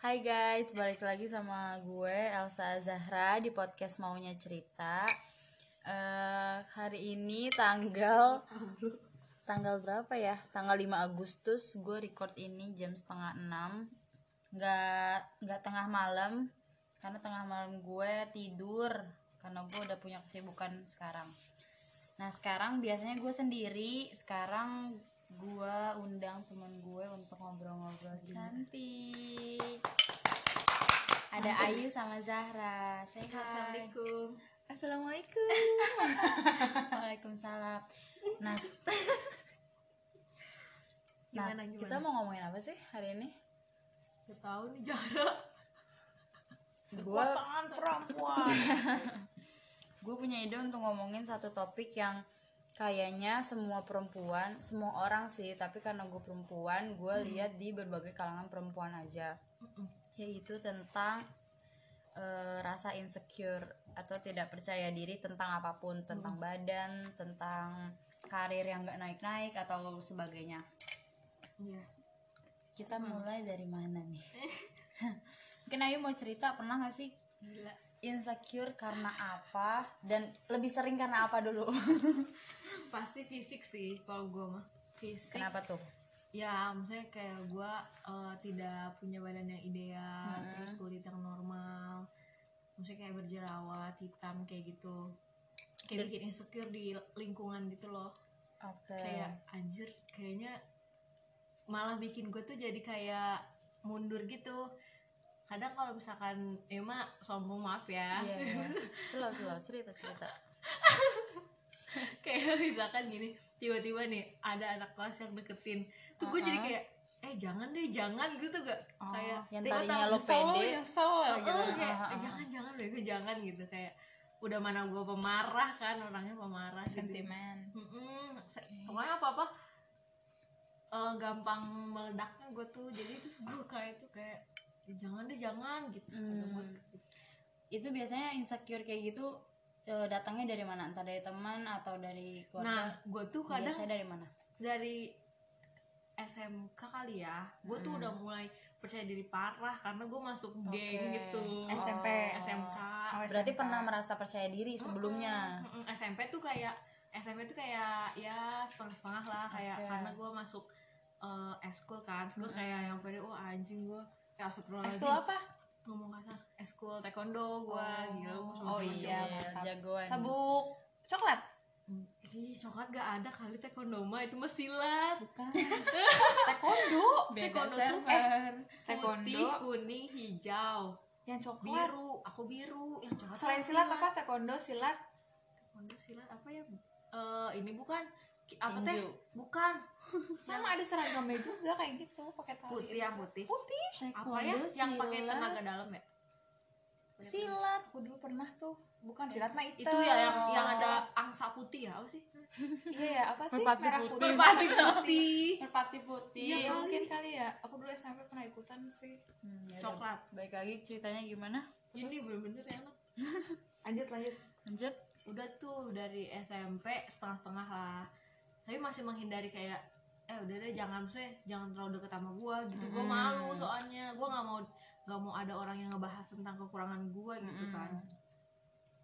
Hai guys, balik lagi sama gue Elsa Zahra di podcast Maunya Cerita. Eh, hari ini tanggal tanggal berapa ya? Tanggal 5 Agustus. Gue record ini jam setengah 6 Nggak nggak tengah malam karena tengah malam gue tidur karena gue udah punya kesibukan sekarang. Nah sekarang biasanya gue sendiri, sekarang gue undang teman gue untuk ngobrol-ngobrol cantik. Ada Ayu sama Zahra. Say hi. Assalamualaikum. Assalamualaikum. Waalaikumsalam. Nah, nah Gimana, gimana? kita mau ngomongin apa sih hari ini? Gak tahu nih. Gue Tangan perempuan. gue punya ide untuk ngomongin satu topik yang kayaknya semua perempuan, semua orang sih, tapi karena gue perempuan, gue lihat di berbagai kalangan perempuan aja, yaitu tentang eh, rasa insecure atau tidak percaya diri tentang apa pun, tentang badan, tentang karir yang gak naik-naik atau sebagainya. Iya. Kita mulai dari mana nih? Mungkin Ayu mau cerita pernah gak sih Gila. insecure karena apa dan lebih sering karena apa dulu? Pasti fisik sih kalau gue mah. Fisik. Kenapa tuh? Ya, maksudnya kayak gue eh, tidak punya badan yang ideal, Hmm. terus kulit yang normal. Maksudnya kayak berjerawat, hitam kayak gitu. Kayak bikin insecure di lingkungan gitu loh. Oke. Kayak anjir, kayaknya malah bikin gue tuh jadi kayak mundur gitu. Kadang kalau misalkan Emma sombong maaf ya. Iya, iya. Slow, slow, cerita, cerita. kayak misalkan gini tiba-tiba nih ada anak kelas yang deketin tuh gue jadi Uh-uh. kayak eh jangan deh jangan gitu gak Oh, kayak yang tadinya lo pede. nyesel lah gitu Uh-uh, kayak uh-uh. "Eh, jangan jangan gue jangan gitu kayak udah mana gue pemarah kan orangnya pemarah gitu Sentimen. Oke. pokoknya apa apa gampang meledaknya gue tuh jadi terus gue kayak tuh kayak "Ya jangan deh jangan gitu Hmm. Itu biasanya insecure kayak gitu eh, datangnya dari mana? Entah dari teman atau dari nah keluarga? gue tuh kadang Biasanya dari mana? dari SMK kali ya gue tuh Mm. udah mulai percaya diri parah karena gue masuk geng Oke. gitu SMP. SMK Oh, Berarti pernah merasa percaya diri sebelumnya. Mm-mm, mm-mm. SMP tuh kayak SMP tuh kayak ya setengah-setengah lah kayak Oke. karena gue masuk eh eskul kan eskul kayak yang pada oh anjing gue kayak astagfirullahaladzim Eskul apa? Ngomong kasar eskul taekwondo gue Oh. gila gua Oh macem-macem. iya, mantap. jagoan. Sabuk coklat. Ih, coklat gak ada kali taekwondo mah itu mah silat Bukan. Taekwondo. Beda Taekwondo tuh server. Taekwondo. putih kuning hijau Yang coklat. biru aku biru yang coklat Selain silat apa? Taekwondo, silat. taekwondo silat apa ya Eh ini bukan apa teh bukan Sama ada seragamnya juga kayak gitu, pakai tali. putih yang putih Putih. apa ya yang pakai tenaga dalam ya Silat. Aku dulu pernah tuh. Bukan silat mah itu ya yang yang ada angsa putih ya apa sih Iya ya, apa sih? Merpati Merah putih. putih. merpati putih Merpati putih. Iya, Iya, mungkin kali ya. Aku dulu SMP pernah ikutan sih. Hmm, ya. Coklat. Baik lagi ceritanya gimana? ini bener-bener enak Lanjut, lanjut. Lanjut. udah tuh dari SMP setengah-setengah lah tapi masih menghindari kayak eh udah deh jangan sih jangan terlalu deket sama gua gitu gua Mm-mm. malu soalnya gua nggak mau nggak mau ada orang yang ngebahas tentang kekurangan gua gitu Mm-mm. kan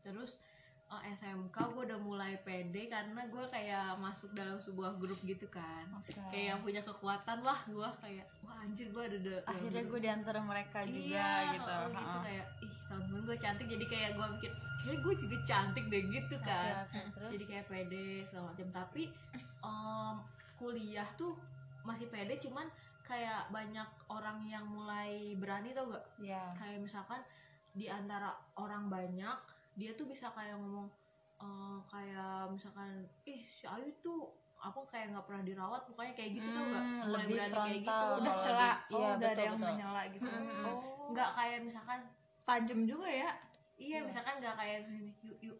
terus eh, SMK gua udah mulai pede karena gua kayak masuk dalam sebuah grup gitu kan Oke. kayak punya kekuatan lah gua kayak wah anjir gua ada de- Akhirnya gue di antara mereka juga Iya, gitu. oh, gitu Ha-ha. kayak ih tahun-tahun gue cantik jadi kayak gue mikir kayak gue juga cantik deh gitu kan oke, terus? jadi kayak pede segala macam tapi em, kuliah tuh masih pede cuman kayak banyak orang yang mulai berani tau gak ya. kayak misalkan di antara orang banyak dia tuh bisa kayak ngomong eh, kayak misalkan ih si Ayu tuh aku kayak nggak pernah dirawat mukanya kayak gitu tau gak Hmm, mulai lebih berani kayak gitu frontal. Udah celak. di- Oh, iya, udah ada betul, yang betul. menyela gitu. Mm-mm. Oh. nggak kayak misalkan Tajem juga ya. Iya, Iya. misalkan gak kayak ini, yuk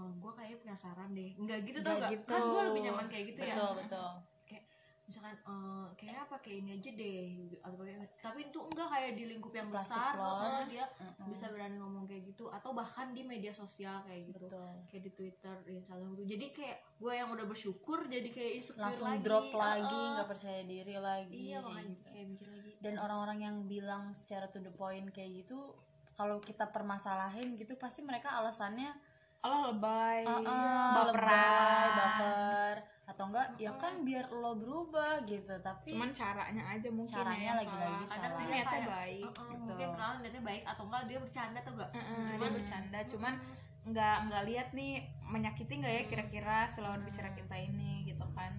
yuk. Oh, gue kayaknya penasaran deh. Enggak gitu Nggak tau gak? gitu. Kan gue lebih nyaman kayak gitu ya. Betul, betul. Misalkan eh kayak apa kayak ini aja deh atau pakai tapi itu enggak kayak di lingkup yang Plastic besar, heeh, dia bisa berani ngomong kayak gitu atau bahkan di media sosial kayak gitu betul kayak di Twitter, di Instagram gitu. Jadi kayak gue yang udah bersyukur jadi kayak insecure langsung lagi. drop lagi nggak percaya diri lagi Iya kayak gitu. kayak mikir lagi. dan orang-orang yang bilang secara to the point kayak gitu kalau kita permasalahin gitu pasti mereka alasannya Allah lebay "Ah, ah, Iya, baperan lebay, baper atau enggak ya kan biar lo berubah gitu tapi cuman caranya aja mungkin Caranya ya yang lagi-lagi salah. Kadang niatnya baik uh-uh, Betul. mungkin kalau niatnya baik atau enggak dia bercanda tuh enggak. Heeh, dia Cuman- bercanda cuman nggak nggak lihat nih menyakiti nggak ya kira-kira selawan bicara kita ini gitu kan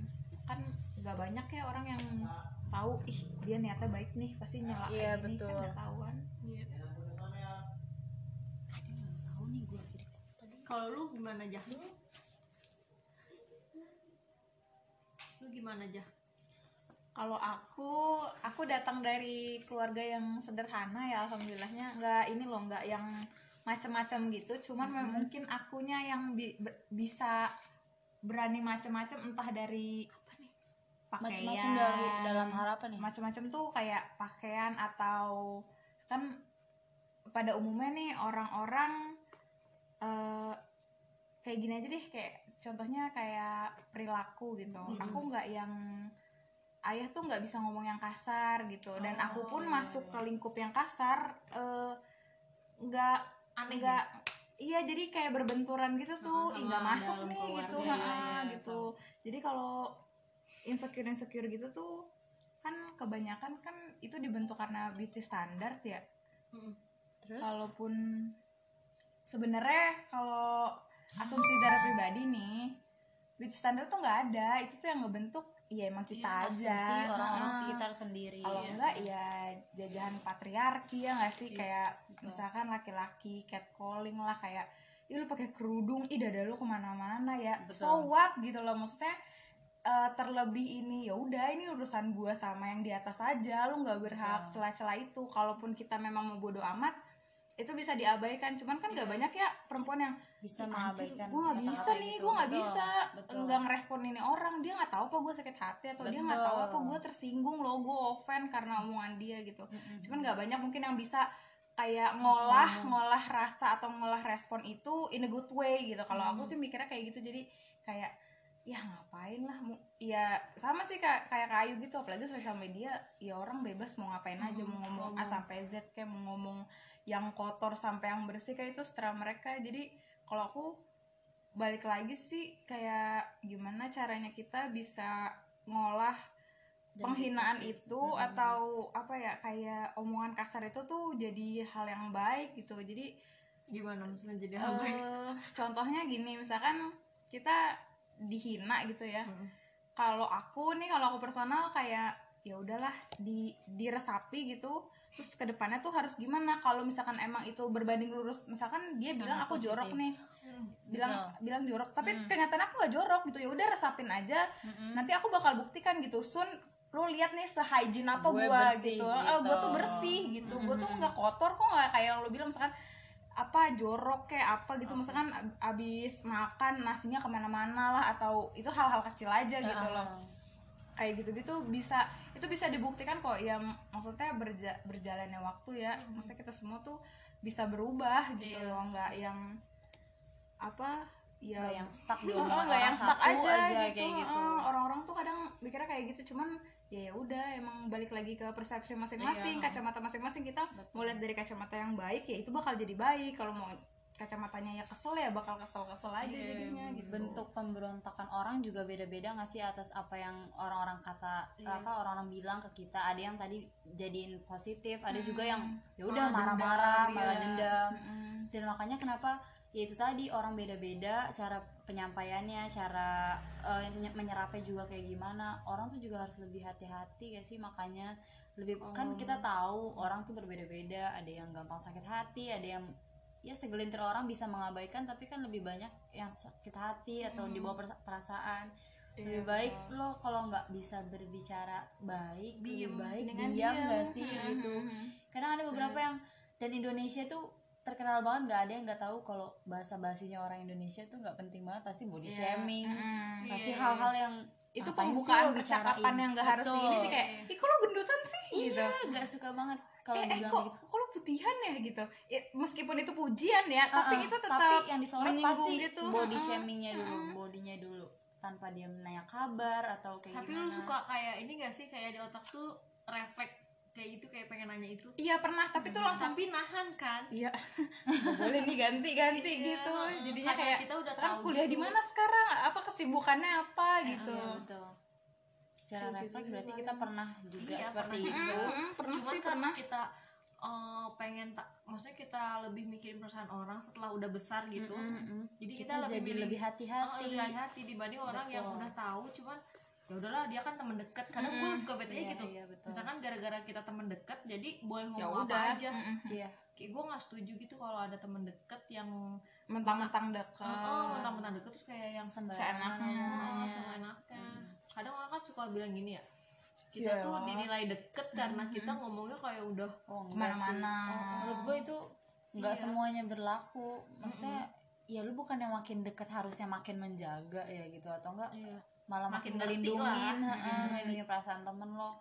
kan nggak banyak ya orang yang tahu ih dia niatnya baik nih pasti nyela Iya, kayak gini betul. kan nggak tahuan Iya. tahu nih gue kiri tadi Kalau lu gimana aja? Lu gimana aja? kalau aku aku datang dari keluarga yang sederhana ya alhamdulillahnya. Nggak ini loh nggak yang macam-macam gitu. Cuman memang mungkin akunya yang bi- bisa berani macam-macam entah dari pakaian macam-macam dari dalam harapan ya macam-macam tuh kayak pakaian atau kan pada umumnya nih orang-orang eh, kayak gini aja deh kayak contohnya kayak perilaku gitu. Mm-mm. aku nggak yang ayah tuh nggak bisa ngomong yang kasar gitu. Dan Oh, aku pun iya, masuk iya. ke lingkup yang kasar eh, nggak Aneh nggak iya jadi kayak berbenturan gitu tuh. Nggak masuk nih keluarga, gitu. iya, ha-ha, iya, iya, gitu. jadi kalau insecure insecure gitu tuh kan kebanyakan kan itu dibentuk karena beauty standard ya. Mm. terus? Kalaupun sebenarnya kalau asumsi secara pribadi nih beauty standard tuh nggak ada itu tuh yang ngebentuk ya emang kita aja asumsi orang-orang Ha-ha. sekitar sendiri kalau ya. enggak ya jajahan patriarki ya nggak sih Iya, kayak betul. misalkan laki-laki catcalling lah kayak ih lu pakai kerudung ih dada lu ke mana-mana ya Betul. so what gitu loh maksudnya eh, terlebih ini ya udah ini urusan gua sama yang di atas aja lu nggak berhak Betul. celah-celah itu kalaupun kita memang mau bodo amat itu bisa diabaikan cuman kan nggak Iya. banyak ya perempuan yang bisa "Ih, mengabaikan gue nggak bisa nih gitu. gue nggak Betul, bisa betul. nggak ngerespon ini orang dia nggak tahu apa gue sakit hati atau dia nggak tahu apa Betul. gue tersinggung loh gue offend karena omongan dia gitu Mm-mm. cuman nggak banyak mungkin yang bisa kayak ngolah ngolah rasa atau ngolah respon itu in a good way gitu kalau Hmm. aku sih mikirnya kayak gitu jadi kayak ya ngapain lah ya sama sih kayak kayak kayu gitu apalagi sosial media ya orang bebas mau ngapain aja Hmm, mau ngomong A sampai Z kayak mau ngomong yang kotor sampai yang bersih kayak itu setelah mereka jadi kalau aku balik lagi sih kayak gimana caranya kita bisa ngolah Dan penghinaan itu mm-mm. atau apa ya kayak omongan kasar itu tuh jadi hal yang baik gitu jadi Gimana maksudnya jadi hal baik? eh, contohnya gini misalkan kita dihina gitu ya Mm. kalau aku nih kalau aku personal kayak ya udahlah di diresapi gitu terus ke depannya tuh harus gimana kalau misalkan emang itu berbanding lurus misalkan dia Sangat bilang aku positif. jorok nih Mm. bilang Misal. bilang jorok tapi Hmm. kenyataan aku nggak jorok gitu ya udah resapin aja Mm-mm. nanti aku bakal buktikan gitu sun lu lihat nih sehygiene apa Gue gua bersih gitu, gitu. Eh, gua tuh bersih gitu gua tuh Mm-mm. nggak kotor kok nggak kayak yang lu bilang misalkan apa jorok kayak apa gitu misalkan ab- abis makan nasinya ke mana-mana lah atau itu hal-hal kecil aja gitu Ah, loh kayak gitu-gitu bisa itu bisa dibuktikan kok ya maksudnya berja, berjalannya waktu ya maksudnya kita semua tuh bisa berubah gitu Iya. loh nggak yang apa ya Nggak yang stuck di Oh, nggak yang stuck aja, aja gitu. kayak gitu. Eh, orang-orang tuh kadang mikirnya kayak gitu cuman ya ya udah emang balik lagi ke persepsi masing-masing Iya. kacamata masing-masing kita Betul. mau lihat dari kacamata yang baik ya itu bakal jadi baik kalau mau kacamatanya ya kesel ya bakal kesel-kesel aja Iya, jadinya gitu bentuk pemberontakan orang juga beda-beda nggak sih atas apa yang orang-orang kata Iya. apa orang-orang bilang ke kita ada yang tadi jadiin positif ada Hmm. juga yang ya udah marah-marah dendam, malah iya. dendam Mm-mm. dan makanya kenapa ya itu tadi orang beda-beda cara penyampaiannya cara menye- menyerapnya juga kayak gimana orang tuh juga harus lebih hati-hati gak sih makanya lebih kan Oh. kita tahu orang tuh berbeda-beda ada yang gampang sakit hati ada yang ya segelintir orang bisa mengabaikan tapi kan lebih banyak yang sakit hati atau Hmm. dibawa perasa- perasaan. Iya, lebih baik lo kalau nggak bisa berbicara baik Diem, lebih baik Mendingan diam diem. gak sih Mm-mm. gitu. Kadang ada beberapa yang dan Indonesia tuh terkenal banget nggak ada yang nggak tahu kalau bahasa basinya orang Indonesia tuh nggak penting banget pasti body Iya. shaming Mm-mm. pasti Iya, hal-hal yang itu pembukaan percakapan yang gak harus ini sih kayak ih kok lo gendutan sih? Gitu. iya nggak suka banget kalau eh, eh dibilang kok gitu. kok putihan ya gitu. Ya, meskipun itu pujian ya tapi Uh-uh, itu tetap tapi yang disorot pasti gitu. body Uh-uh. shamingnya dulu bodinya dulu tanpa dia menanya kabar atau kayak tapi gimana. lu suka kayak ini gak sih kayak di otak tuh refleks kayak gitu kayak pengen nanya itu? Iya pernah tapi tuh langsung tapi nahan kan? Iya boleh nih ganti ganti Iya, gitu. Jadinya kayak kita udah tahu kuliah gitu. di mana sekarang? Apa kesibukannya apa? Gitu. Iya, betul. Secara gitu refleks berarti kita pernah juga Iya, seperti pernah. itu. Mm-mm, pernah cuman sih karena pernah. kita eh, pengen tak maksudnya kita lebih mikirin perasaan orang setelah udah besar gitu Mm-mm. jadi kita, kita, lebih jadi milih- lebih Oh, hati-hati lebih hati-hati dibanding orang yang Betul. udah tahu cuman ya udahlah dia kan teman dekat kadang gue suka bete Iya, gitu iya, betul. misalkan gara-gara kita teman dekat jadi boleh ya ngomong apa udah aja Mm-mm. iya kayak gue nggak setuju gitu kalau ada teman dekat yang mentang-mentang dekat oh, mentang-mentang deket terus kayak yang sembarangan Seenaknya. oh, ngomongnya. sama enaknya kadang orang kan suka bilang gini ya kita Iya. tuh dinilai deket karena kita ngomongnya kayak udah oh, ke mana-mana. Oh, menurut gue itu nggak Iya. semuanya berlaku. Maksudnya ya lu bukan yang makin deket harusnya makin menjaga ya gitu atau enggak iya. malah Makin makin, ngelindungin ngelindungin perasaan temen lo.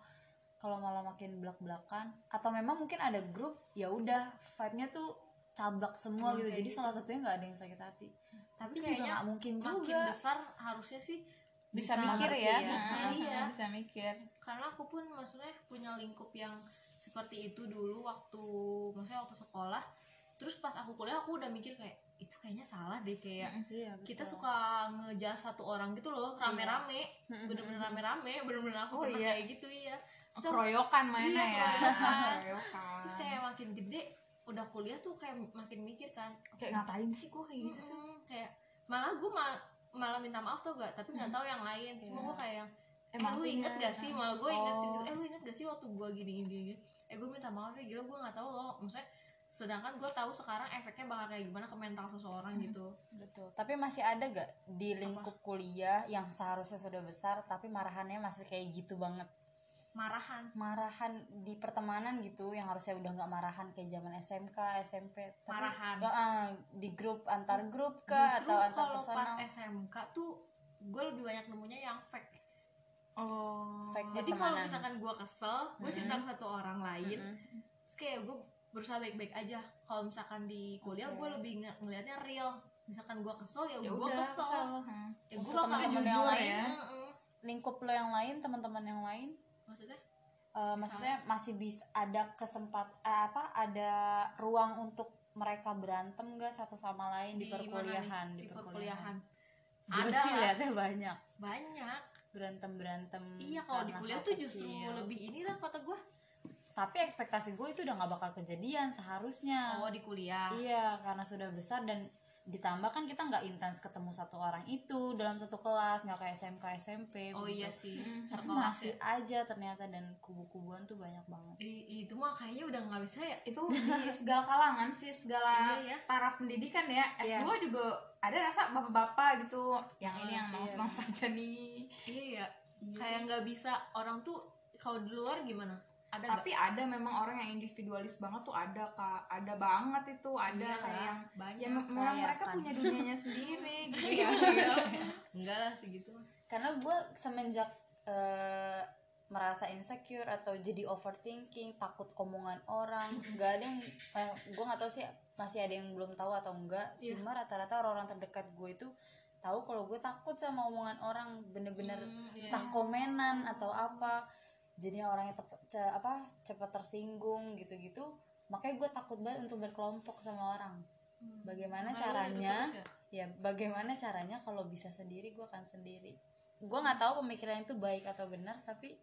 Kalau malah makin belak-belakan atau memang mungkin ada grup ya udah vibe-nya tuh cablak semua Emang gitu. jadi gitu. salah satunya nggak ada yang sakit hati. Tapi tapi juga kayaknya nggak mungkin makin juga. besar harusnya sih bisa, mikir ngerti ya, ya. Heeh, Iya. bisa mikir karena aku pun maksudnya punya lingkup yang seperti itu dulu waktu maksudnya waktu sekolah. Terus pas aku kuliah aku udah mikir kayak itu kayaknya salah deh kayak iya kita suka ngejudge satu orang gitu loh rame-rame. Mm-mm. bener-bener rame-rame bener-bener aku Oh, pernah iya. kayak gitu iya. Terus aku- keroyokan mainnya Iya, ya. keroyokan. Terus kayak makin gede udah kuliah tuh kayak makin mikir kan kayak ngapain sih kok kayak gitu sih? Mm-mm, kayak malah gue malah minta maaf tuh gak tapi nggak tahu yang lain. Cuma Iya. gue kayak yang eh Emang lu iya. inget gak sih? malah gue ingetin gitu. Oh. eh lu inget gak sih waktu gue gini gini gini eh gue minta maaf ya gila gue nggak tahu loh. Maksudnya sedangkan gue tahu sekarang efeknya bakal kayak gimana ke mental seseorang gitu. Betul. Tapi masih ada gak di lingkup kuliah yang seharusnya sudah besar tapi marahannya masih kayak gitu banget? Marahan. Marahan di pertemanan gitu yang harusnya udah nggak marahan kayak zaman SMK SMP tapi Marahan. ya, ah, di grup antar grup justru atau antar kalau personal? Pas SMK tuh gue lebih banyak nemunya yang fake oh Fake jadi kalau misalkan gue kesel gue cerita ke satu orang lain Mm-mm. terus kayak gue berusaha baik-baik aja kalau misalkan di kuliah Oke. gue lebih ng- ngelihatnya real misalkan gue kesel ya, ya gue kesel, kesel. Hmm. ya gue bakal jujur yang ya lain, Mm-mm. lingkup lo yang lain teman-teman yang lain maksudnya eh, maksudnya masih bisa ada kesempat eh, apa ada ruang untuk mereka berantem gak satu sama lain di, nih? perkuliahan di perkuliahan gue ada sih lah. liatnya banyak banyak berantem berantem iya kalau di kuliah tuh justru lebih inilah kata gue tapi ekspektasi gue itu udah nggak bakal kejadian seharusnya. Oh di kuliah. Iya karena sudah besar dan ditambah kan kita nggak intens ketemu satu orang itu dalam satu kelas nggak kayak SMK SMP oh begitu. iya sih tapi sekelas masih ya. aja ternyata dan kubu-kubuan tuh banyak banget I- itu mah kayaknya udah nggak bisa ya itu di segala kalangan sih segala Iya, ya. taraf pendidikan ya Iya. S2 juga ada rasa bapak-bapak gitu yang ini yang iya. mau saja nih iya ya kayak nggak bisa orang tuh kalau di luar gimana ada tapi ada memang orang yang individualis banget tuh ada kak. Ada banget itu ada Iya, kayak yang banyak ya memang mereka kan. punya dunianya sendiri gitu ya enggak lah segitu. Karena gue semenjak eh, merasa insecure atau jadi overthinking takut omongan orang nggak ada yang eh, gue nggak tahu sih masih ada yang belum tahu atau enggak Iya. cuma rata-rata orang-orang terdekat gue itu tahu kalau gue takut sama omongan orang bener-bener Hmm, iya. entah komenan atau apa jadi orangnya tep- ce- apa cepat tersinggung gitu-gitu makanya gue takut banget untuk berkelompok sama orang. Hmm. bagaimana caranya ya? ya bagaimana caranya kalau bisa sendiri gue akan sendiri. Gue nggak tahu pemikiran itu baik atau benar tapi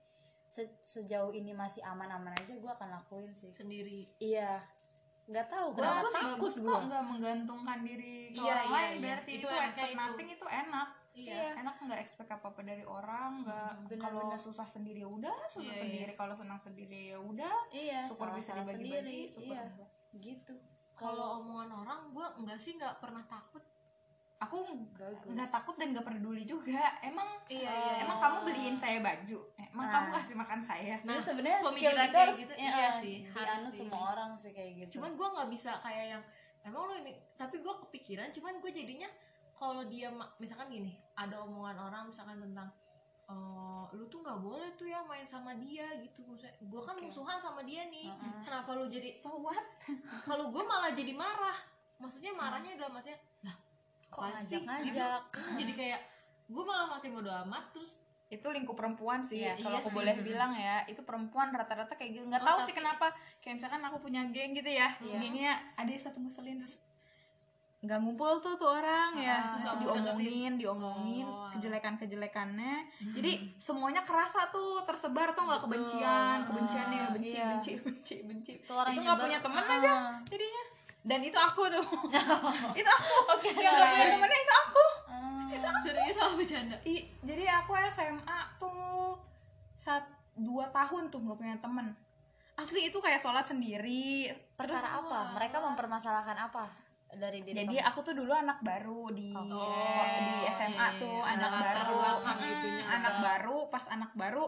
se- sejauh ini masih aman-aman aja gue akan lakuin sih. Sendiri? Iya. Nggak tahu kenapa bagus takut gue kok nggak menggantungkan diri ke Iya, orang iya, lain? iya. berarti Itu itu, itu. itu enak iya. Enak nggak expect apa apa dari orang nggak kalau susah sendiri ya udah susah Iya, iya. sendiri kalau senang sendiri ya udah. Iya syukur salah bisa dibagi-bagi sendiri syukur iya. gitu. Kalau omongan orang gue enggak sih nggak pernah takut. Aku nggak takut dan nggak peduli juga. Emang Iya, iya, iya. emang kamu beliin saya baju? Emang Nah. kamu kasih makan saya? Nah, Nah, sebenarnya skill pemikiran kayak harus gitu, ya, iya sih, harus dianut sih. semua orang sih kayak gitu. Cuman gue nggak bisa kayak yang emang lo ini tapi gue kepikiran cuman gue jadinya kalau dia misalkan gini ada omongan orang misalkan tentang eh, lu tuh nggak boleh tuh ya main sama dia gitu maksudnya gue kan Oke. musuhan sama dia nih Mm-mm. kenapa lu jadi so what kalau gue malah jadi marah maksudnya marahnya dalam artinya lah Kok apaan sih?" ngajak-ngajak? gitu. jadi kayak gue malah makin bodo amat terus itu lingkup perempuan sih Iya, kalau iya aku sih. boleh Mm-mm. bilang ya itu perempuan rata-rata kayak gitu nggak Oh, tahu sih tapi- kenapa kayak misalkan aku punya geng gitu ya Iya. gengnya ada yang satu ngeselin terus nggak ngumpul tuh tuh orang ya Ah, terus itu mau diomongin diomongin Oh. kejelekan kejelekannya jadi semuanya kerasa tuh tersebar tuh nggak Betul. kebencian kebenciannya Ah, benci iya. benci benci benci. Orang itu nggak punya temen Ah. aja jadinya. Dan itu aku tuh. Itu aku. Oke, yang nggak punya temennya itu aku. Ah. serius apa bercanda. I, jadi aku SMA tuh saat dua tahun tuh nggak punya temen. Asli itu kayak sholat sendiri. Terus perkara apa? Mereka mempermasalahkan apa dari diri jadi kamu? aku tuh dulu anak baru di Oh. di SMA tuh anak Latar baru Mm, itunya. anak baru pas anak baru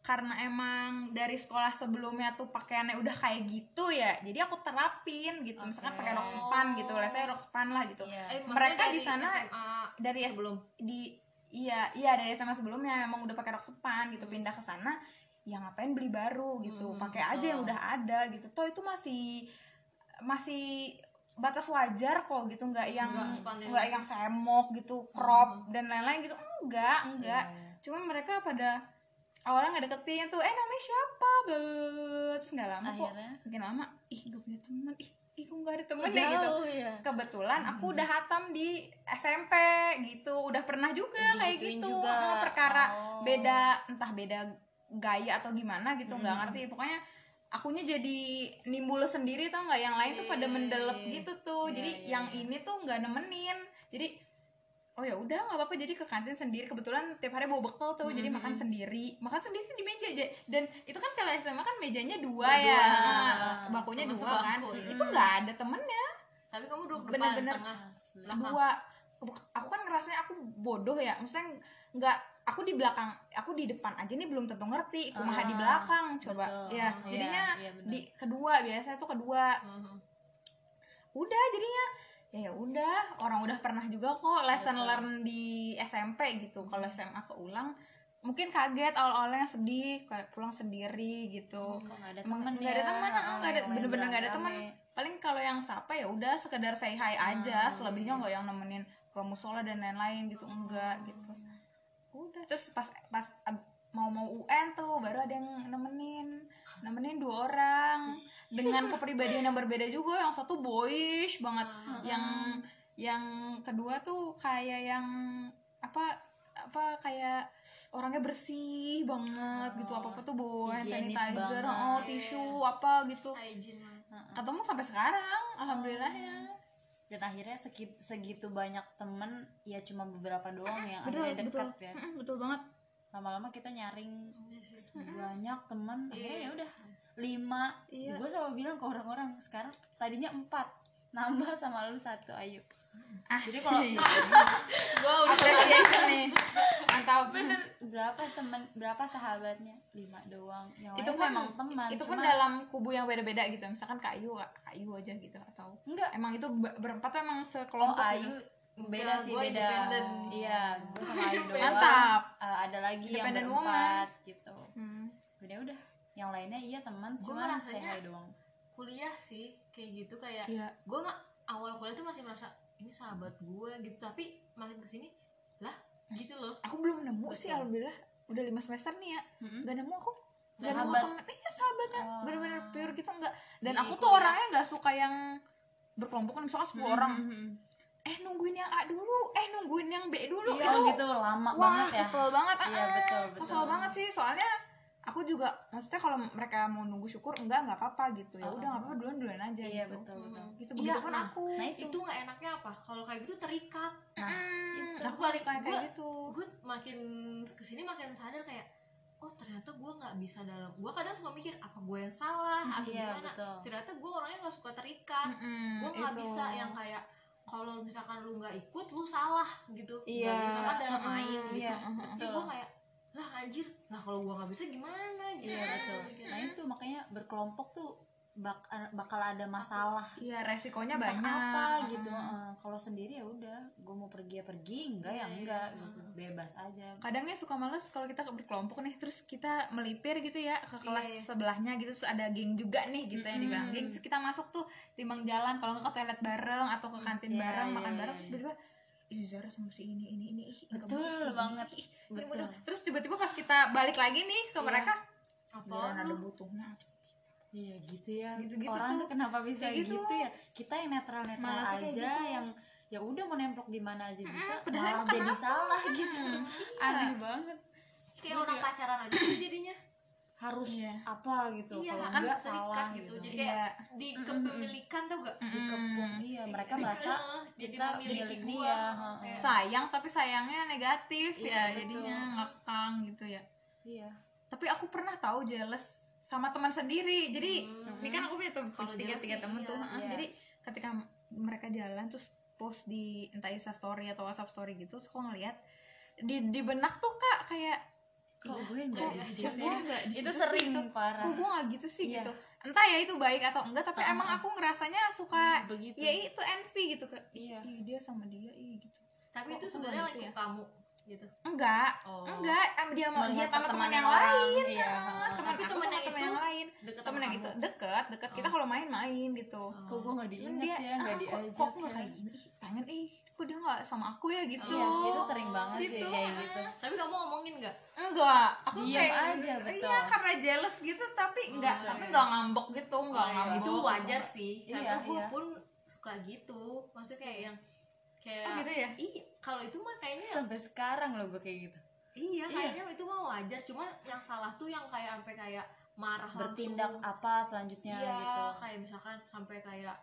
karena emang dari sekolah sebelumnya tuh pakaiannya udah kayak gitu ya jadi aku terapin gitu misalkan Oke. pakai rok span gitu lah saya rok span lah gitu Iya. Eh, Mereka di sana SMA dari sebelum di iya iya dari SMA sebelumnya memang udah pakai rok sepan gitu pindah ke sana ya ngapain beli baru gitu Hmm, pakai aja yang udah ada gitu toh itu masih masih batas wajar kok gitu nggak yang Nggak yang semok gitu crop dan lain-lain gitu enggak enggak iya. cuman mereka pada awalnya nggak deketin tuh eh namanya siapa Bla, bla, bla, bla. terus nggak lama kok akhirnya makin lama ih gak punya teman ih ih kok nggak ada temennya gitu jauh ya kebetulan aku udah hatam di SMP gitu udah pernah juga kayak gitu juga. Ah, perkara Oh. beda entah beda gaya atau gimana gitu nggak Hmm. ngerti pokoknya akunya jadi nimbul sendiri tau nggak? Yang lain tuh pada mendelep gitu tuh. Iya, jadi iya, yang iya. ini tuh nggak nemenin. Jadi oh ya udah nggak apa-apa. Jadi ke kantin sendiri. Kebetulan tiap hari bawa bekal tuh. Jadi Hmm, makan hmm. sendiri. Makan sendiri di meja aja. Dan itu kan kalau SMA kan mejanya dua ya. Ah, bakunya dua kan. iya. itu nggak ada temennya. Tapi kamu duduk depan Bener-bener. tengah dua. aku kan ngerasanya aku bodoh ya. Maksudnya nggak aku di belakang aku di depan aja nih belum tentu ngerti kumaha di Ah, belakang coba betul. ya jadinya iya bener. di kedua biasanya tuh kedua Mhm. udah jadinya ya ya udah orang udah pernah juga kok lesson Betul. learn di SMP gitu kalau SMA keulang mungkin kaget awal-awalnya sedih kayak pulang sendiri gitu kok nggak ada temen nggak ada ya? teman, nggak ada bener-bener nggak ada teman. Paling kalau yang sapa ya udah sekedar say hi aja, Ah, selebihnya nggak yang nemenin ke musola dan lain-lain gitu enggak gitu. Udah terus pas pas mau mau UN tuh baru ada yang nemenin. Nemenin dua orang dengan kepribadian yang berbeda juga. Yang satu boyish banget. Yang yang kedua tuh kayak yang apa apa kayak orangnya bersih banget gitu. Apa apa tuh bawa sanitizer banget. oh tisu apa gitu. Hygiene ketemu sampai sekarang alhamdulillahnya dan akhirnya segi- segitu banyak temen ya cuma beberapa doang yang betul akhirnya betul dekat ya Mm-mm, betul banget lama-lama kita nyaring Mm-hmm. banyak temen Iya. akhirnya ya udah lima Iya. gue selalu bilang ke orang-orang sekarang tadinya empat nambah sama lu satu ayo Jadi kalau- Gua udah appreciation nih. Mantap. Bener. Berapa temen berapa sahabatnya? Lima doang. Yang itu pun memang teman itu pun dalam kubu yang beda-beda gitu. Misalkan kayu kayu aja gitu atau enggak. emang itu be- berempat tuh emang oh sekelompok Ayu gitu. beda Enggak, sih beda. iya gue sama Ayu doang. Mantap. Eh, ada lagi yang berempat gitu. Hmm. udah udah. Yang lainnya iya teman cuma saya doang. kuliah sih kayak gitu kayak Iya. gue mah awal kuliah tuh masih merasa ini sahabat gue gitu. Tapi makin ke sini lah gitu loh. Aku belum nemu sih Betul. alhamdulillah. Udah lima semester nih ya. Mm-mm. gak nemu aku. Gak nemu Sahabat. temen. Iya sahabatnya Oh. bener-bener pure gitu enggak dan aku tuh orangnya nggak suka yang berkelompok misalkan 10 orang. Mm-mm. eh nungguin yang A dulu. Eh nungguin yang B dulu. Iya, itu gitu. Lama wah banget ya. kesel banget. Ah, Iya, ah. betul, betul. kesel banget sih. Soalnya aku juga maksudnya kalau mereka mau nunggu syukur enggak nggak apa-apa gitu. Ya Oh, udah nggak oh. apa-apa duluan duluan aja iya gitu. betul betul. Gitu. Iya, begitu pun nah, aku nah itu, itu nggak enaknya apa? Kalau kayak gitu terikat. Nah Hmm, itu. aku balik kayak gua- gitu. gue makin ke sini makin sadar kayak oh ternyata gue nggak bisa dalam gue kadang suka mikir apa gue yang salah atau iya gimana? betul. Ternyata gue orangnya nggak suka terikat. Mm-mm, gue nggak bisa yang kayak kalau misalkan lu nggak ikut lu salah gitu. Iya. Nggak bisa kan dalam main gitu. iya, jadi betul. gue kayak anjir lah kalau gue nggak bisa gimana gitu iya betul Mikir. nah itu makanya berkelompok tuh bak- eh, bakal ada masalah iya resikonya Entah banyak apa gitu Mm. Kalau sendiri ya udah gue mau pergi ya pergi enggak ya Iya, iya, enggak iya. gitu bebas aja kadangnya suka males kalau kita berkelompok nih terus kita melipir gitu ya ke kelas iya. sebelahnya gitu terus ada geng juga nih gitu yang dibilang Mm-mm. geng terus kita masuk tuh timbang jalan kalau nggak ke toilet bareng atau ke kantin Iya, bareng iya, makan iya, bareng terus iya. tiba-tiba Ih, Zara sama si ini ini ini ih, Betul ini, banget. ih, ini Betul. bodoh. terus tiba-tiba pas kita balik lagi nih ke Iya. mereka apa ada lu butuhnya iya gitu ya Gitu-gitu orang tuh. kenapa bisa Kayak gitu. gitu. ya kita yang netral netral aja gitu. yang ya udah mau nemplok di mana aja bisa padahal malah emang jadi salah gitu aneh banget kayak orang pacaran aja tuh jadinya harus Iya. apa gitu iya kalau kan enggak salah gitu. gitu, jadi Iya. kayak di kepemilikan tau gak dikepung iya mereka merasa Heeh, jadi kita memiliki milik gua dia heeh. sayang tapi sayangnya negatif Iya, ya betul. jadinya ngekang gitu ya iya tapi aku pernah tahu jealous sama teman sendiri jadi Hmm. ini kan aku punya tuh Kalau tiga tiga temen iya. tuh heeh. Iya. jadi ketika mereka jalan terus post di entah Insta story atau WhatsApp story gitu terus aku ngeliat di di benak tuh kak kayak kok gue kok enggak Iya, di situ gue nggak di itu sih sering gitu? parah. Kok gue nggak gitu sih Iya. gitu. Entah ya itu baik atau enggak tapi emang aku ngerasanya suka begitu. ya itu envy gitu ke Iya. ih dia sama dia ih gitu. Tapi Kok itu sebenarnya nggak like gitu ya? kamu gitu? Enggak. Oh. Enggak. Em dia mau dia sama teman yang lain iya. teman Tapi aku temen sama yang teman itu yang lain. deket sama yang itu dekat dekat kita Oh. kalau main main gitu. Kok gue nggak diingat ya nggak ah, kok, diajak kok nggak ya. kayak gini? Pengen ih kok dia nggak sama aku ya gitu iya itu sering banget sih Gitu. kayak gitu tapi kamu ngomongin nggak enggak aku Diam kayak aja, betul. iya karena jealous gitu tapi enggak betul. tapi enggak ngambek gitu enggak Oh, iya. ngambek itu wajar sih Iya, karena gue iya. pun suka gitu maksudnya kayak yang kayak Oh, gitu ya? iya kalau itu mah kayaknya sampai sekarang loh gue kayak gitu iya kayaknya itu mah wajar cuman yang salah tuh yang kayak sampai kayak marah bertindak langsung. apa selanjutnya iya gitu kayak misalkan sampai kayak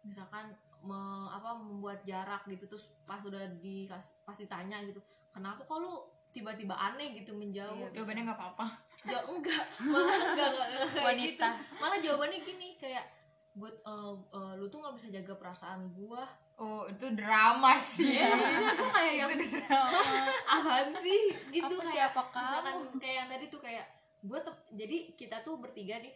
misalkan me- apa membuat jarak gitu terus pas udah di pas ditanya gitu kenapa kok lu tiba-tiba aneh gitu menjauh? Iya, jawabannya nggak apa-apa. Jauh enggak. Malah enggak enggak, enggak kayak Wanita. gitu malah jawabannya gini kayak gue eh, eh, lu tuh nggak bisa jaga perasaan gua. Oh itu drama sih. Ya tuh kayak yang apaan sih? Gitu Apa kayak siapa misalkan kamu? kayak yang tadi tuh kayak gue jadi kita tuh bertiga nih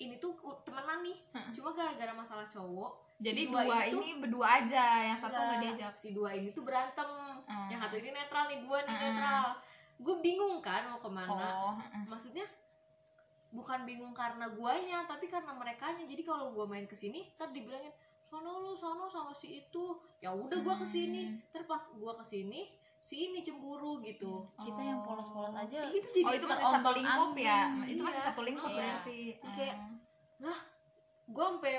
ini tuh temenan nih. Cuma gara-gara masalah cowok jadi si dua, ini tuh ini berdua aja. Yang satu nggak enggak, diajak. Si dua ini tuh berantem. Hmm. yang satu ini netral nih gue nih Hmm. netral. Gue bingung kan mau ke mana. Oh maksudnya bukan bingung karena guanya tapi karena mereka jadi kalau gua main ke sini ntar dibilangin sono lu sono sama si itu. Ya udah gua ke sini ntar pas gua ke sini si ini cemburu gitu. Kita yang polos-polos aja. Itu jadi oh itu masih satu lingkup ya? itu masih Iya. satu lingkup Iya. berarti. Kayak, Hmm. lah gua sampai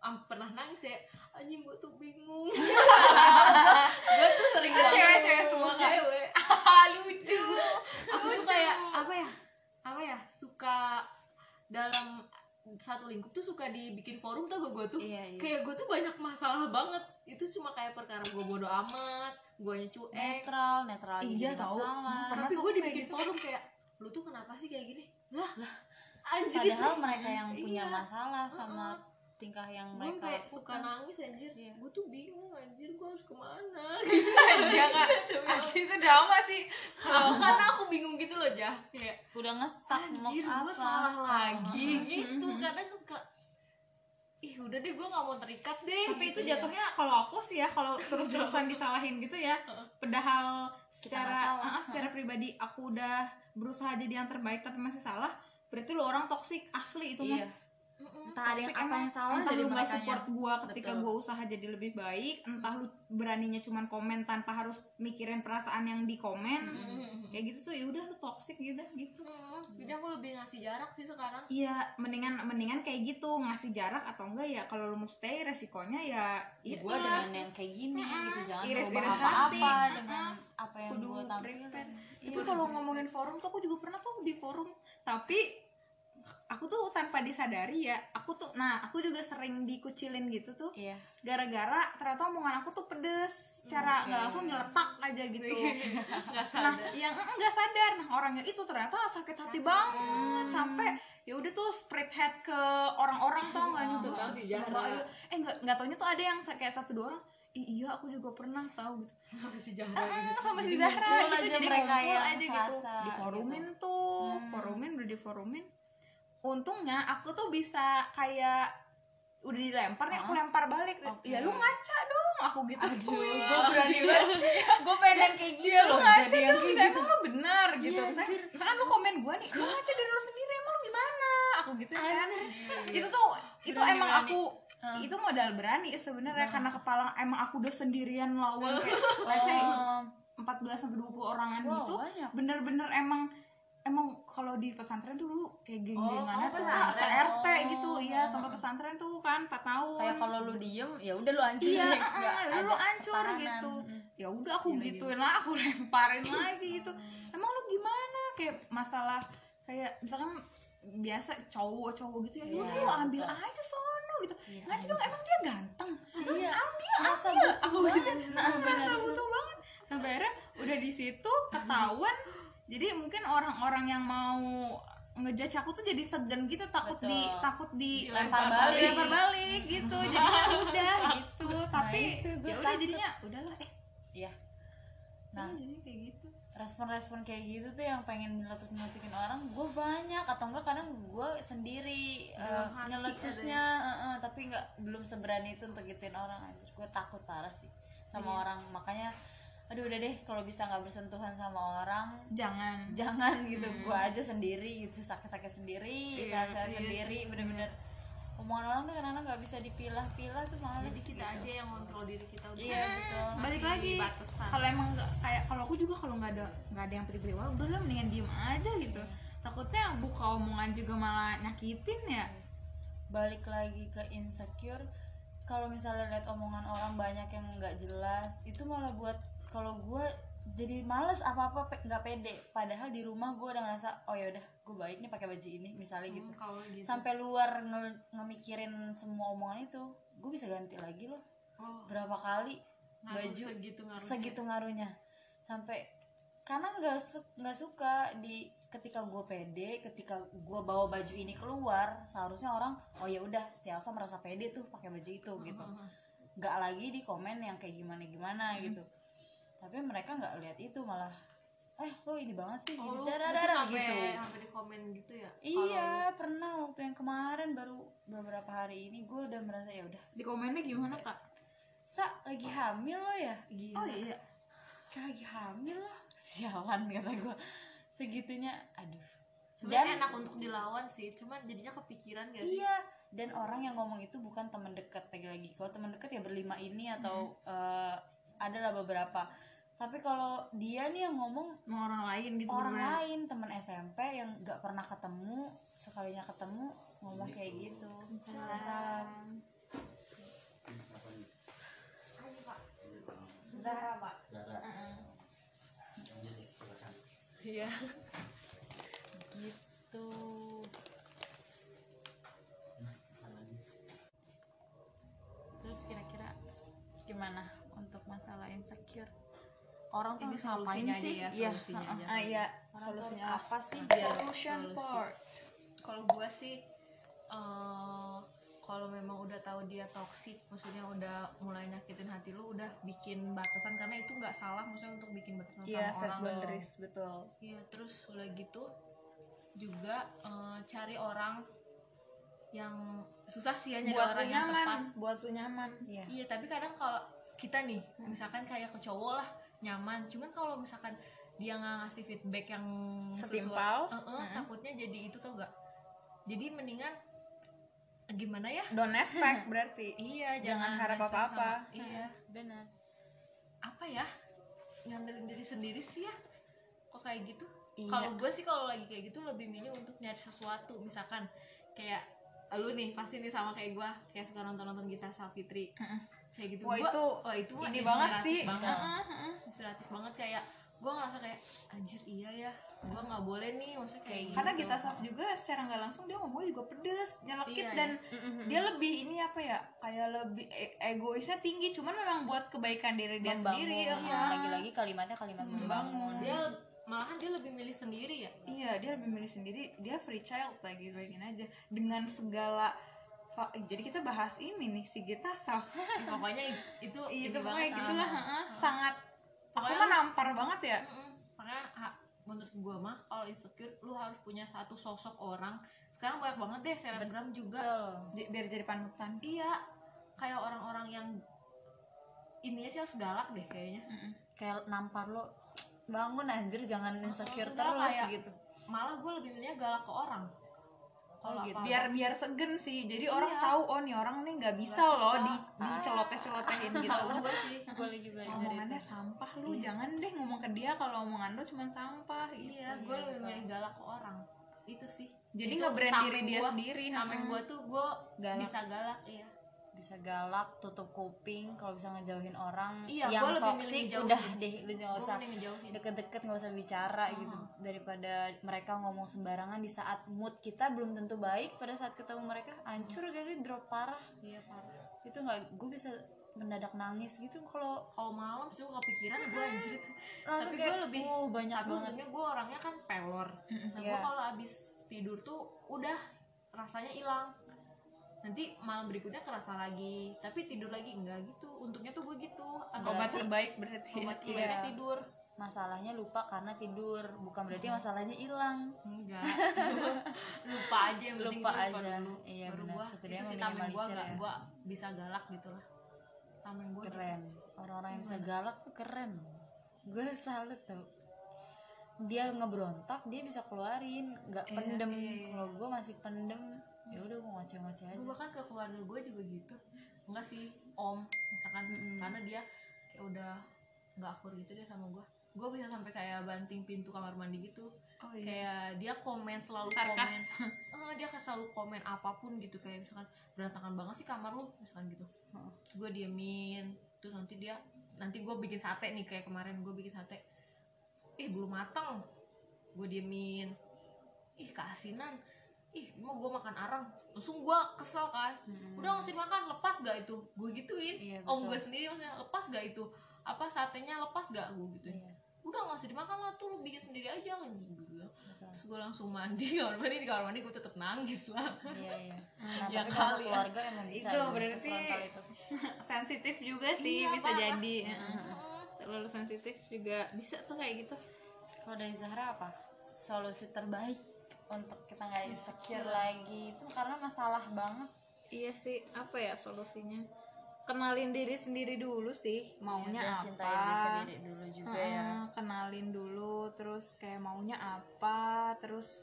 am- pernah nangis kayak anjing gua tuh bingung. Gua tuh sering banget Cewek-cewek semua, Kak? cewek. Lucu. Aku tuh kayak apa ya? Apa ya? Suka dalam satu lingkup tuh suka dibikin forum tuh gue tuh? Iya, iya. kayak gue tuh banyak masalah banget. Itu cuma kayak perkara gue bodoh amat guanya cuek. Netral netral Iya, masalah. Pernah tapi gue dibikin gitu. forum kayak lu tuh kenapa sih kayak gini? Lah lah anjir. padahal mereka yang punya Iya. masalah sama Heeh. Tingkah yang gue mereka kayak suka nangis anjir. Iya. gue tuh bingung anjir gue harus ke mana? Iya kak. Asli itu drama sih. Kalau karena aku bingung gitu loh jah. Kayak udah ngestak mau anjir gue salah lagi gitu. Kadang tuh suka ih udah deh gue nggak mau terikat deh. Tapi itu gitu ya. jatuhnya kalau aku sih ya kalau terus-terusan disalahin gitu ya padahal secara ah, secara pribadi aku udah berusaha jadi yang terbaik tapi masih salah berarti lu orang toksik asli itu iya. mah Mm-mm. entah ada yang apa yang salah entah dari lu nggak support gua ketika gua usaha jadi lebih baik entah lu beraninya cuman komen tanpa harus mikirin perasaan yang di komen Mm-mm. kayak gitu tuh ya udah lu toxic gitu gitu Mm-mm. jadi aku lebih ngasih jarak sih sekarang Iya, mendingan mendingan kayak gitu ngasih jarak atau enggak ya kalau lu mau stay resikonya ya ya itu gue dengan yang kayak gini gitu jangan berubah hati. apa-apa dengan apa yang gue tampilkan. Iya, Tapi kalau ngomongin forum tuh aku juga pernah tuh di forum. Tapi aku tuh tanpa disadari ya, aku tuh nah, aku juga sering dikucilin gitu tuh iya gara-gara ternyata omongan aku tuh pedes Oke. nggak langsung nyeletak aja gitu. terus nggak Nah, sadar yang enggak sadar, nah orangnya itu ternyata sakit hati banget sampai ya udah tuh spread head ke orang-orang tau nggak semoga Zahra. ayo. eh nggak nggak taunya tuh ada yang kayak satu dua orang "Ih, iya aku juga pernah tahu gitu sama si Zahra Mm, sama si Zahra gitu jadi mereka yang aja gitu serasa di forumin gitu. tuh Hmm. forumin udah di forumin untungnya aku tuh bisa kayak udah dilempar nih aku lempar balik. Oke. ya lu ngaca dong. Aku gitu Aduh, gue berani banget. gue pengen yang kayak gitu loh. ngaca Jadi yang dong. kayak emang gitu. lu benar? Gitu. Iya, misalkan, misalkan lu komen gue nih lu ngaca dari lu sendiri emang lu gimana? Aku gitu kan. Itu tuh itu Berani, emang berani. aku itu modal berani sebenarnya karena kepala emang aku udah sendirian lawan kayak Oh. 14 sampai 20 orangan Wow, gitu bener-bener emang emang kalau di pesantren dulu kayak oh, geng-gengannya tuh pesantren. se RT Oh, gitu iya sampai pesantren tuh kan 4 tahun. Kayak kalau lu diem, ya udah lu hancur. iya uh, ada lu hancur gitu. Mm. ya udah aku Gila, gituin lah aku lemparin lagi gitu. Emang lu gimana? Kayak masalah kayak misalkan biasa cowok-cowok gitu ya Iya, yaudah lu ambil betul. aja sono gitu. Iya, ngaji dong emang dia ganteng? Iya. ambil Merasa ambil aku gitu banget. Nah, merasa butuh banget. Sampai akhirnya udah di situ ketahuan jadi mungkin orang-orang yang mau ngejudge aku tuh jadi segan gitu takut Betul. di takut di Dilempar balik. dilempar balik gitu. Jadinya udah gitu. Tapi itu gue ya udah jadinya udahlah eh. Iya. Nah, nah jadi kayak gitu. respon-respon kayak gitu tuh yang pengen nyeletuk-nyeletukin orang gue banyak. Atau enggak kadang gue sendiri Dalam hati nyeletusnya eh, eh, tapi nggak belum seberani itu untuk gituin orang. Gue takut parah sih sama orang. Makanya aduh udah deh kalau bisa nggak bersentuhan sama orang jangan. jangan gitu. Gue aja sendiri gitu sakit-sakit sendiri Iya, sehat-sehat iya sendiri bener-bener. Omongan orang tuh kadang-kadang nggak bisa dipilah-pilah tuh males jadi kita gitu. aja yang kontrol diri kita untuk iya betul. balik lagi kalau emang nggak- kayak kalau aku juga kalau nggak ada nggak ada yang pilih-pilih wah udah lah mendingan diem aja gitu. Takutnya buka omongan juga malah nyakitin ya. Balik lagi ke insecure. Kalau misalnya lihat omongan orang banyak yang nggak jelas itu malah buat kalau gue jadi males apa apa nggak pede. Padahal di rumah gue udah ngerasa oh ya udah gue baik nih pakai baju ini misalnya gitu. Hmm, kalau gitu. Sampai luar nge- ngemikirin semua omongan itu gue bisa ganti lagi loh. Oh, berapa kali ngaruh baju segitu ngaruhnya. segitu ngaruhnya. Sampai karena nggak su- nggak suka di ketika gue pede ketika gue bawa baju ini keluar seharusnya orang oh ya udah si Elsa merasa pede tuh pakai baju itu gitu. nggak lagi di komen yang kayak gimana gimana Hmm. gitu tapi mereka nggak lihat itu malah eh lo ini banget sih Oh, gitu. lu Dar, itu dar, dar, sampai gitu. sampai di komen gitu ya? Iya pernah waktu yang kemarin baru beberapa hari ini gue udah merasa ya udah. Di komennya gimana kak? Sa lagi hamil lo ya? Gila. Oh iya. Kayak lagi hamil lah. Sialan kata gue segitunya aduh. Sebenarnya enak untuk dilawan sih cuman jadinya kepikiran gak sih? Iya dan orang yang ngomong itu bukan teman dekat lagi-lagi. Kalau teman dekat ya berlima ini atau eh, adalah beberapa. Tapi kalau dia nih yang ngomong mau orang lain gitu orang beneran. lain teman SMP yang nggak pernah ketemu sekalinya ketemu ngomong kayak gitu. Salam. Zahra pak. Iya. Gitu. Terus kira-kira gimana masalah insecure. Orang tuh harus ngapain sih? ya, iya. solusinya aja. ah iya solusinya harus apa sih? biar solution part. Kalau gue sih eh, kalau memang udah tahu dia toksik maksudnya udah mulai nyakitin hati lu udah bikin batasan. Karena itu nggak salah maksudnya untuk bikin batasan iya sama set orang. boundaries betul. Iya terus udah gitu juga eh, cari orang yang susah sih ya nyari buat orang yang nyaman tepat. buat lu nyaman. Iya Iya tapi kadang kalau kita nih misalkan kayak ke cowok lah nyaman, cuman kalau misalkan dia nggak ngasih feedback yang sesuai- Setimpal. Eh, eh, takutnya jadi itu tuh gak. Jadi mendingan gimana ya? don't expect berarti. Iya Jangan harap respect apa-apa. sama- Iya. benar. Apa ya? Ngandelin diri sendiri sih ya? Kok kayak gitu? Iya. kalau gue sih kalau lagi kayak gitu lebih milih untuk nyari sesuatu. Misalkan kayak lu nih pasti nih sama kayak gue kayak suka nonton nonton Gita Savitri kayak gitu. Wah, Gua- itu wah, itu ini inspiratif banget sih. banget. Heeh, heeh. inspiratif banget kayak gue ngerasa kayak anjir iya ya gue nggak boleh nih. Maksudnya kayak gitu. Karena kita Saf juga secara nggak langsung dia ngomongnya juga pedes nyelekit Iya, dan Mm-mm. dia lebih ini apa ya kayak lebih e- egoisnya tinggi. Cuman memang buat kebaikan diri dia sendiri ya. Iya, lagi-lagi kalimatnya kalimat membangun. Dia malahan dia lebih milih sendiri ya? Iya dia lebih milih sendiri. Dia free child lagi bayangin aja. Dengan segala jadi kita bahas ini nih si Gita Saf. Pokoknya itu itu ini pokoknya banget gitulah ah. heeh. sangat aku Pokoknya mah lu- nampar banget ya. Makanya ha- menurut gua mah kalau insecure lu harus punya satu sosok orang. Sekarang banyak banget deh selebgram juga. Biar jadi panutan. Iya kayak orang-orang yang ininya sih harus galak deh kayaknya. Mm-mm. kayak nampar lo bangun anjir jangan insecure enggak, terus kayak- gitu. malah gue lebih milihnya galak ke orang kalau Oh, gitu. biar biar segen sih jadi orang Iya. tahu oh nih orang nih nggak bisa Nggak loh di diceloteh celotehin gitu gue sih gue lagi belajar omongannya sampah lu Iya. jangan deh ngomong ke dia kalau omongan lu cuma sampah gitu. iya gue lebih milih galak ke orang itu sih jadi Itu nge-brand tameng diri dia gua- sendiri heeh. gue tuh gue bisa galak iya bisa galak tutup kuping kalau bisa ngejauhin orang Iya, yang toksik udah deh lu nggak gue usah deket-deket nggak usah bicara gitu daripada mereka ngomong sembarangan di saat mood kita belum tentu baik pada saat ketemu mereka hancur gak sih drop parah. Iya parah. Itu nggak gue bisa mendadak nangis gitu kalau kalau malam sih gue kepikiran gue anjir. Langsung tapi gue lebih oh, banyak tapi banget. untungnya gue orangnya kan pelor. Nah gue Iya. kalau abis tidur tuh udah rasanya hilang nanti malam berikutnya kerasa lagi tapi tidur lagi. Enggak gitu. Untungnya tuh gue gitu. Ada obat Berarti- terbaik berarti. obat Iya. obatnya tidur. Masalahnya lupa karena tidur. Bukan berarti masalahnya hilang. Enggak. Lupa aja yang penting Lupa aja. dulu. Iya, baru benar. gua Setidaknya itu sih tameng gue ya. gue bisa galak gitu lah tameng gue keren. orang-orang yang bisa galak tuh keren. Gue salut tau. Dia ngeberontak dia bisa keluarin. Nggak Iya, pendem. iya, iya. kalau gue masih pendem ya udah gue ngoceh-ngoceh aja. Gue bahkan ke keluarga gue juga gitu. Enggak sih om misalkan. Mm-mm. karena dia kayak udah nggak akur gitu deh sama gue gue bisa sampai kayak banting pintu kamar mandi gitu. Oh kayak dia komen selalu sarkas. Komen eh, dia akan selalu komen apa pun gitu. Kayak misalkan berantakan banget sih kamar lu misalkan gitu. Terus gue diemin. Terus nanti dia nanti gue bikin sate nih kayak kemarin gue bikin sate. Ih belum mateng. Gue diemin. Ih keasinan ih mau gue makan arang? Langsung gue kesel kan. Mm-mm. udah ngasih makan lepas gak itu? Gue gituin. Iya, om gue sendiri maksudnya lepas gak itu? Apa satenya lepas gak? Gue gituin. Iya, udah nggak usah dimakan lah tuh lu bikin sendiri aja kan. Gitu terus gue langsung mandi kamar mandi di kamar mandi gue tetep nangis lah. Iya iya. Nah Ya tapi kali ya. keluarga emang bisa Itu berarti- itu. sensitif juga sih Iya, bisa parah. jadi. Mm. terlalu sensitif juga bisa tuh kayak gitu. Kalau dari Zahra apa? Solusi terbaik untuk kita nggak insecure lagi. Itu karena masalah banget. Iya sih apa ya solusinya? Kenalin diri sendiri dulu sih maunya dan apa cintai diri sendiri dulu juga ya. Heeh, kenalin dulu terus kayak maunya apa terus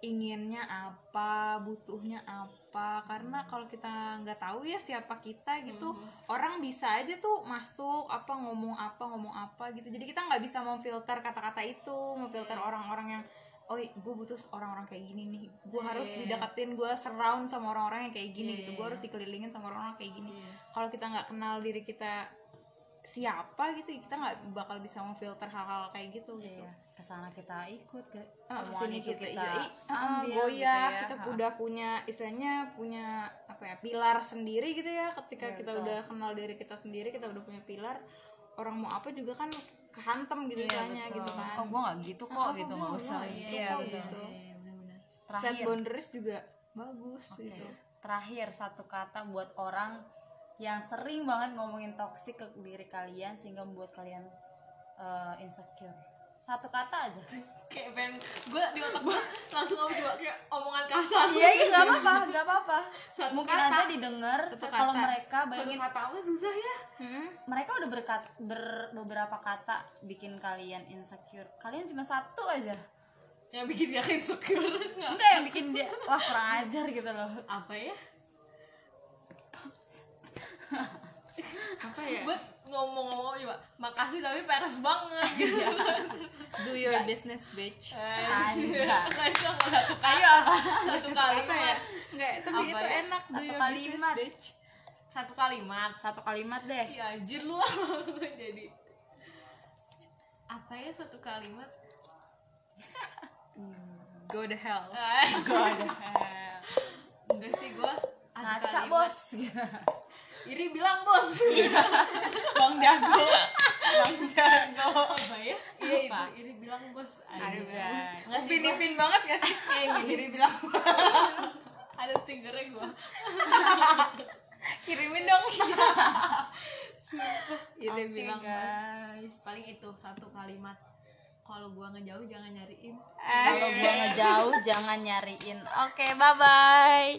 inginnya apa butuhnya apa. Karena kalau kita nggak tahu ya siapa kita gitu orang bisa aja tuh masuk apa ngomong apa ngomong apa gitu. Jadi kita nggak bisa memfilter kata-kata itu memfilter orang-orang yang oh gue butuh orang-orang kayak gini nih gue harus Iya. dideketin gue surround sama orang-orang yang kayak gini Iya, gitu iya, gue harus iya. dikelilingin sama orang-orang kayak gini Iya. kalau kita nggak kenal diri kita siapa gitu kita nggak bakal bisa memfilter hal-hal kayak gitu gitu Iya, ke sana kita ikut ke omongan ke sini itu kita, kita, iya, ah, ambil goyah gitu ya. kita Ha. udah punya istilahnya punya apa ya pilar sendiri gitu ya ketika Iya, kita betul. udah kenal diri kita sendiri kita udah punya pilar orang mau apa juga kan kehantem gitu Iya, istilahnya betul. gitu kan oh gue nggak gitu kok Oh, gitu gua nggak usah gitu iya kok, betul gitu. Iya, benar-benar. set terakhir boundaries juga bagus Oke. gitu terakhir satu kata buat orang yang sering banget ngomongin toksik ke diri kalian sehingga membuat kalian eh, insecure satu kata aja. Kayak pengen gue di otak gue langsung ngomong juga kayak omongan kasar. Iya iya nggak apa-apa nggak apa-apa. Satu mungkin kata. aja didengar Satu kalau mereka satu bayangin kata apa susah ya? Hmm, mereka udah berkat ber, beberapa kata bikin kalian insecure. Kalian cuma satu aja. Yang bikin dia insecure. Enggak yang bikin dia wah kurang ajar gitu loh. Apa ya? Apa ya? Buat ngomong-ngomong coba makasih tapi peres banget gitu. Do your business bitch. Anjay. ayo apa satu kalimat ya? Nggak tapi Apa itu ya? enak do Satu your kalimat. business bitch. Satu kalimat. Satu kalimat deh. Ya anjir lu. Jadi. Apa ya satu kalimat? Go to hell. Enggak sih gua satu ngaca bos. gitu. iri bilang bos. Bang jago. Bang jago. Apa ya? Iya itu iri bilang bos. Anjay. Nggak sih, upin ipin banget gak sih? Kayak gini dia bilang. Ada tingernya gua. Kirimin dong. Iya. Oke, bilang guys. Paling itu satu kalimat. Kalau gua ngejauh jangan nyariin. Kalau gua ngejauh jangan nyariin. Oke, bye bye.